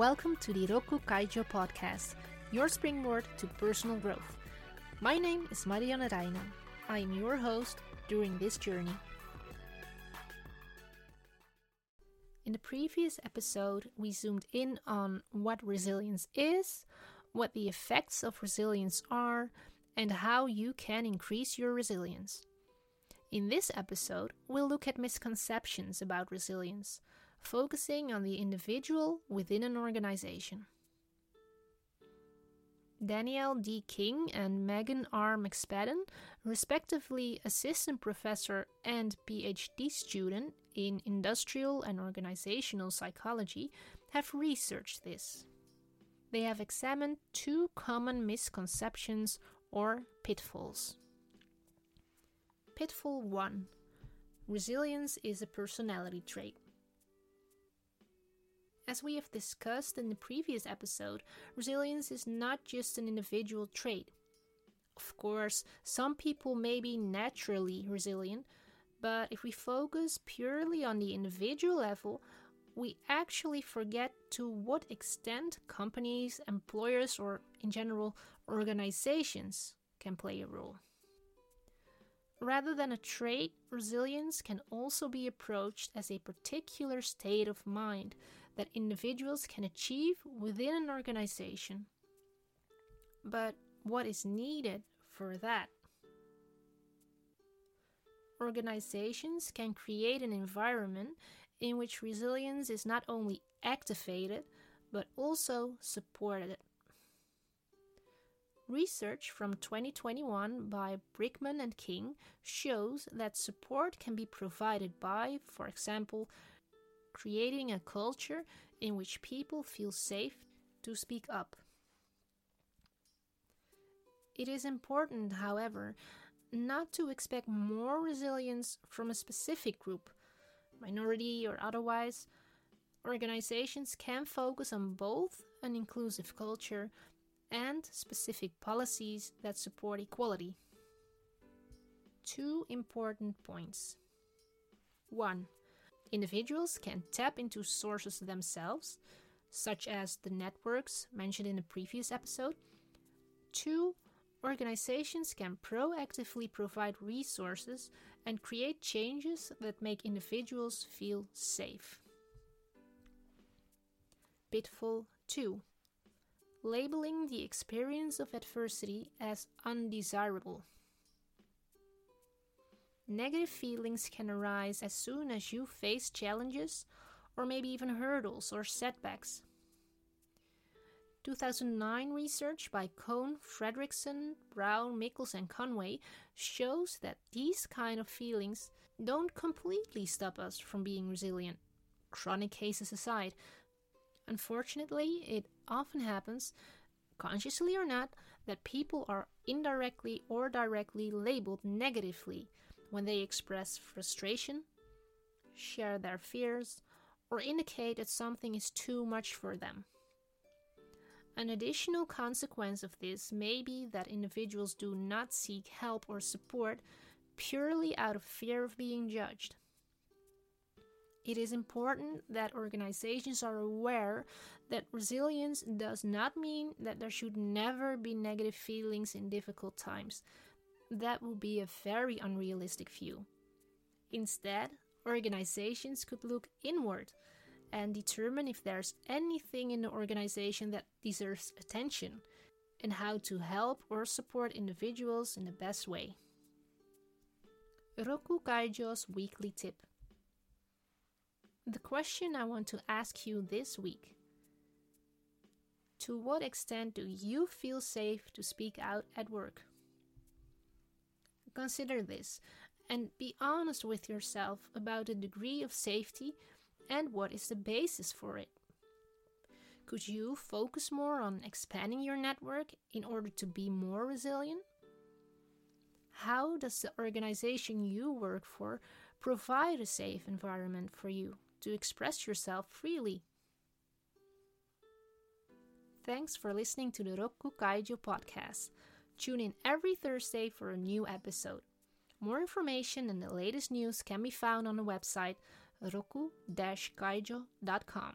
Welcome to the Rokku Kaijo podcast, your springboard to personal growth. My name is Marianne Reijnen. I am your host during this journey. In the previous episode, we zoomed in on what resilience is, what the effects of resilience are, and how you can increase your resilience. In this episode, we'll look at misconceptions about resilience, focusing on the individual within an organization. Danielle D. King and Megan R. McSpadden, respectively assistant professor and PhD student in industrial and organizational psychology, have researched this. They have examined two common misconceptions or pitfalls. Pitfall 1 Resilience is a personality trait. As we have discussed in the previous episode, resilience is not just an individual trait. Of course, some people may be naturally resilient, but if we focus purely on the individual level, we actually forget to what extent companies, employers, or in general organizations can play a role. Rather than a trait, resilience can also be approached as a particular state of mind that individuals can achieve within an organization. But what is needed for that? Organizations can create an environment in which resilience is not only activated but also supported. Research from 2021 by Brykman and King shows that support can be provided by, for example, creating a culture in which people feel safe to speak up. It is important, however, not to expect more resilience from a specific group, minority or otherwise. Organizations can focus on both an inclusive culture and specific policies that support equality. Two important points. 1 Individuals can tap into sources themselves, such as the networks mentioned in the previous episode. Two, organizations can proactively provide resources and create changes that make individuals feel safe. Pitfall 2 Labeling the experience of adversity as undesirable. Negative feelings can arise as soon as you face challenges or maybe even hurdles or setbacks. 2009 research by Cohn, Fredrickson, Brown, Mikels, and Conway shows that these kind of feelings don't completely stop us from being resilient, chronic cases aside. Unfortunately, it often happens, consciously or not, that people are indirectly or directly labeled negatively when they express frustration, share their fears, or indicate that something is too much for them. An additional consequence of this may be that individuals do not seek help or support purely out of fear of being judged. It is important that organizations are aware that resilience does not mean that there should never be negative feelings in difficult times, that would be a very unrealistic view. Instead, organizations could look inward and determine if there's anything in the organization that deserves attention and how to help or support individuals in the best way. Rokku Kaijo's weekly tip. The question I want to ask you this week To what extent do you feel safe to speak out at work? Consider this and be honest with yourself about the degree of safety and what is the basis for it. Could you focus more on expanding your network in order to be more resilient? How does the organization you work for provide a safe environment for you to express yourself freely? Thanks for listening to the Rokku Kaijo podcast. Tune in every Thursday for a new episode. More information and the latest news can be found on the website rokku-kaijo.com.